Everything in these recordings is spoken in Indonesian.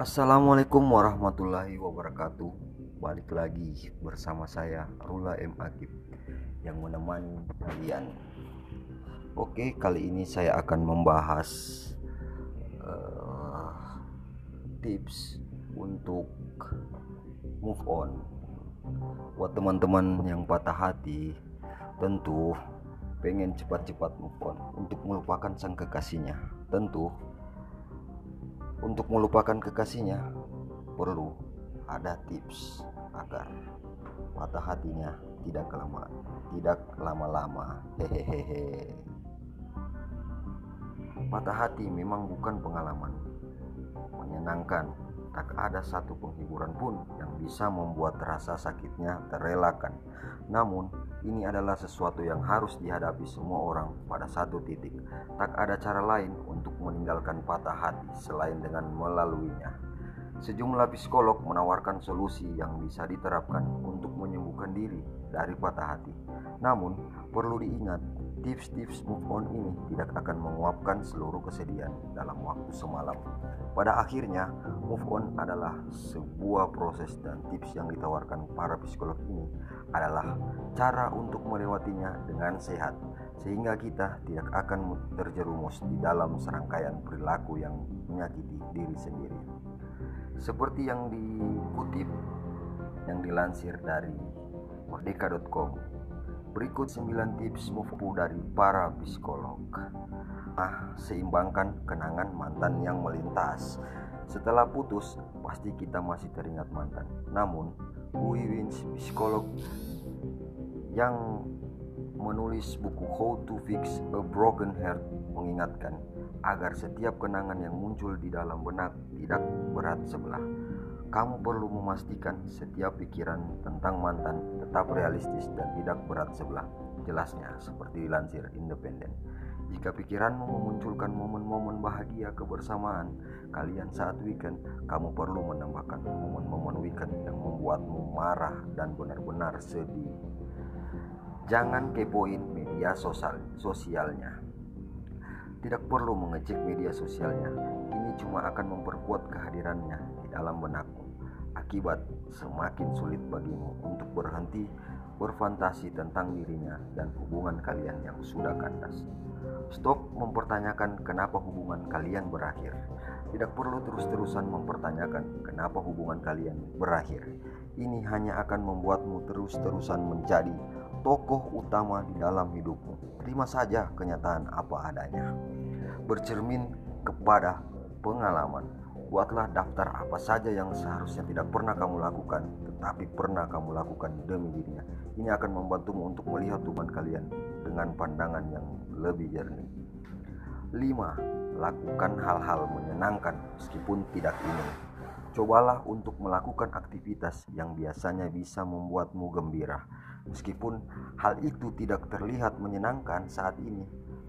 Assalamualaikum warahmatullahi wabarakatuh. Balik lagi bersama saya Rula M. Akib Yang menemani kalian. Oke kali ini saya akan membahas uh, Tips untuk move on. Buat teman-teman yang patah hati Tentu pengen cepat-cepat move on Untuk melupakan sang kekasihnya. Tentu untuk melupakan kekasihnya, perlu ada tips agar patah hatinya tidak lama tidak lama-lama. Hehehe. Patah hati memang bukan pengalaman menyenangkan. Tak ada satu penghiburan pun yang bisa membuat rasa sakitnya terelakkan. Namun, ini adalah sesuatu yang harus dihadapi semua orang pada satu titik. Tak ada cara lain untuk meninggalkan patah hati selain dengan melaluinya. Sejumlah psikolog menawarkan solusi yang bisa diterapkan untuk menyembuhkan diri dari patah hati. Namun, perlu diingat, tips-tips move on ini tidak akan menguapkan seluruh kesedihan dalam waktu semalam. Pada akhirnya, move on adalah sebuah proses dan tips yang ditawarkan para psikolog ini adalah cara untuk melewatinya dengan sehat sehingga kita tidak akan terjerumus di dalam serangkaian perilaku yang menyakiti diri sendiri. Seperti yang dikutip yang dilansir dari merdeka.com. Berikut 9 tips move dari para psikolog. Ah, seimbangkan kenangan mantan yang melintas. Setelah putus, pasti kita masih teringat mantan. Namun, Hui Wins, psikolog yang menulis buku How to Fix a Broken Heart mengingatkan agar setiap kenangan yang muncul di dalam benak tidak berat sebelah. Kamu perlu memastikan setiap pikiran tentang mantan tetap realistis dan tidak berat sebelah. Jelasnya seperti dilansir Independen. Jika pikiranmu memunculkan momen-momen bahagia kebersamaan kalian saat weekend, kamu perlu menambahkan momen-momen weekend yang membuatmu marah dan benar-benar sedih. Jangan kepoin media sosial sosialnya. Tidak perlu mengecek media sosialnya. Cuma akan memperkuat kehadirannya di dalam benakmu. Akibat semakin sulit bagimu untuk berhenti berfantasi tentang dirinya dan hubungan kalian yang sudah kandas. Stop mempertanyakan kenapa hubungan kalian berakhir. Tidak perlu terus-terusan mempertanyakan kenapa hubungan kalian berakhir. Ini hanya akan membuatmu terus-terusan menjadi tokoh utama di dalam hidupmu. Terima saja kenyataan apa adanya. Bercermin kepada pengalaman. Buatlah daftar apa saja yang seharusnya tidak pernah kamu lakukan, tetapi pernah kamu lakukan demi dirinya. Ini akan membantumu untuk melihat hubungan kalian dengan pandangan yang lebih jernih. 5. Lakukan hal-hal menyenangkan meskipun tidak ingin. Cobalah untuk melakukan aktivitas yang biasanya bisa membuatmu gembira. Meskipun hal itu tidak terlihat menyenangkan saat ini,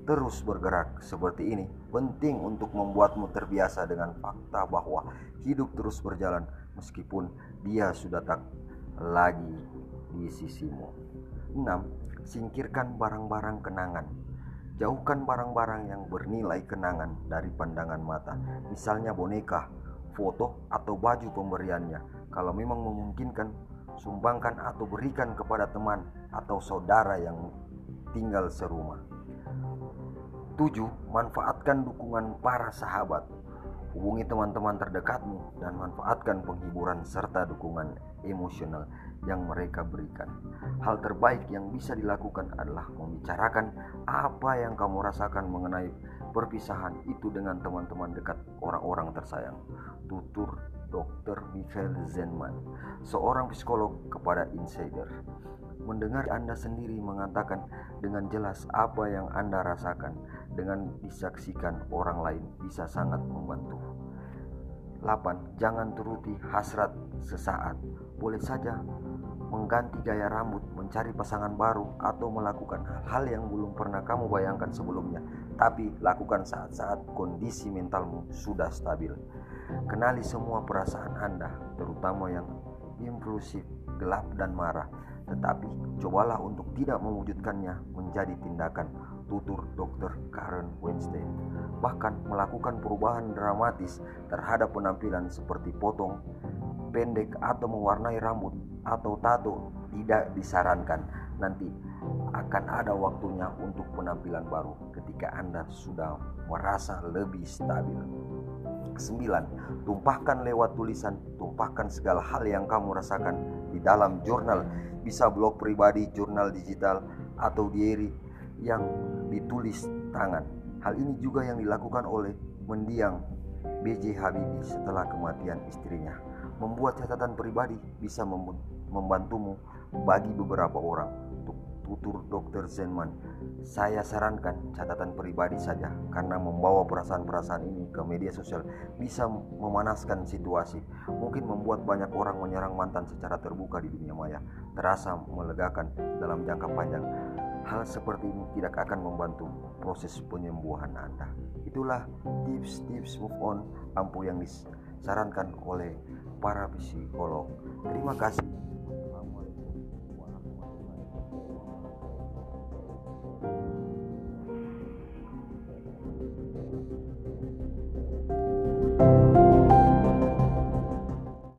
terus bergerak seperti ini penting untuk membuatmu terbiasa dengan fakta bahwa hidup terus berjalan meskipun dia sudah tak lagi di sisimu. 6. Singkirkan barang-barang kenangan Jauhkan barang-barang yang bernilai kenangan dari pandangan mata, misalnya boneka, foto, atau baju pemberiannya. Kalau memang memungkinkan, sumbangkan atau berikan kepada teman atau saudara yang tinggal serumah. 7. Manfaatkan dukungan para sahabat. Hubungi teman-teman terdekatmu dan manfaatkan penghiburan serta dukungan emosional yang mereka berikan. Hal terbaik yang bisa dilakukan adalah membicarakan apa yang kamu rasakan mengenai perpisahan itu dengan teman-teman dekat orang-orang tersayang. Tutur Dr. Michael Zenman, seorang psikolog kepada Insider. Mendengar Anda sendiri mengatakan dengan jelas apa yang Anda rasakan dengan disaksikan orang lain bisa sangat membantu. 8. Jangan turuti hasrat sesaat. Boleh saja mengganti gaya rambut, mencari pasangan baru, atau melakukan hal-hal yang belum pernah kamu bayangkan sebelumnya. Tapi lakukan saat-saat kondisi mentalmu sudah stabil. Kenali semua perasaan Anda, terutama yang impulsif, gelap, dan marah. Tetapi cobalah untuk tidak mewujudkannya menjadi tindakan. tutur Dr. Karen Weinstein. Bahkan melakukan perubahan dramatis terhadap penampilan seperti potong, pendek atau mewarnai rambut atau tato tidak disarankan. Nanti akan ada waktunya untuk penampilan baru ketika Anda sudah merasa lebih stabil. 9. Tumpahkan lewat tulisan, tumpahkan segala hal yang kamu rasakan di dalam jurnal, bisa blog pribadi, jurnal digital, atau diary yang ditulis tangan. Hal ini juga yang dilakukan oleh mendiang B.J. Habibie setelah kematian istrinya. Membuat catatan pribadi bisa membantumu bagi beberapa orang tutur Dr. Zenman. Saya sarankan catatan pribadi saja karena membawa perasaan-perasaan ini ke media sosial bisa memanaskan situasi. Mungkin membuat banyak orang menyerang mantan secara terbuka di dunia maya. Terasa melegakan dalam jangka panjang. Hal seperti ini tidak akan membantu proses penyembuhan Anda. Itulah tips-tips move on ampuh yang disarankan oleh para psikolog. Terima kasih.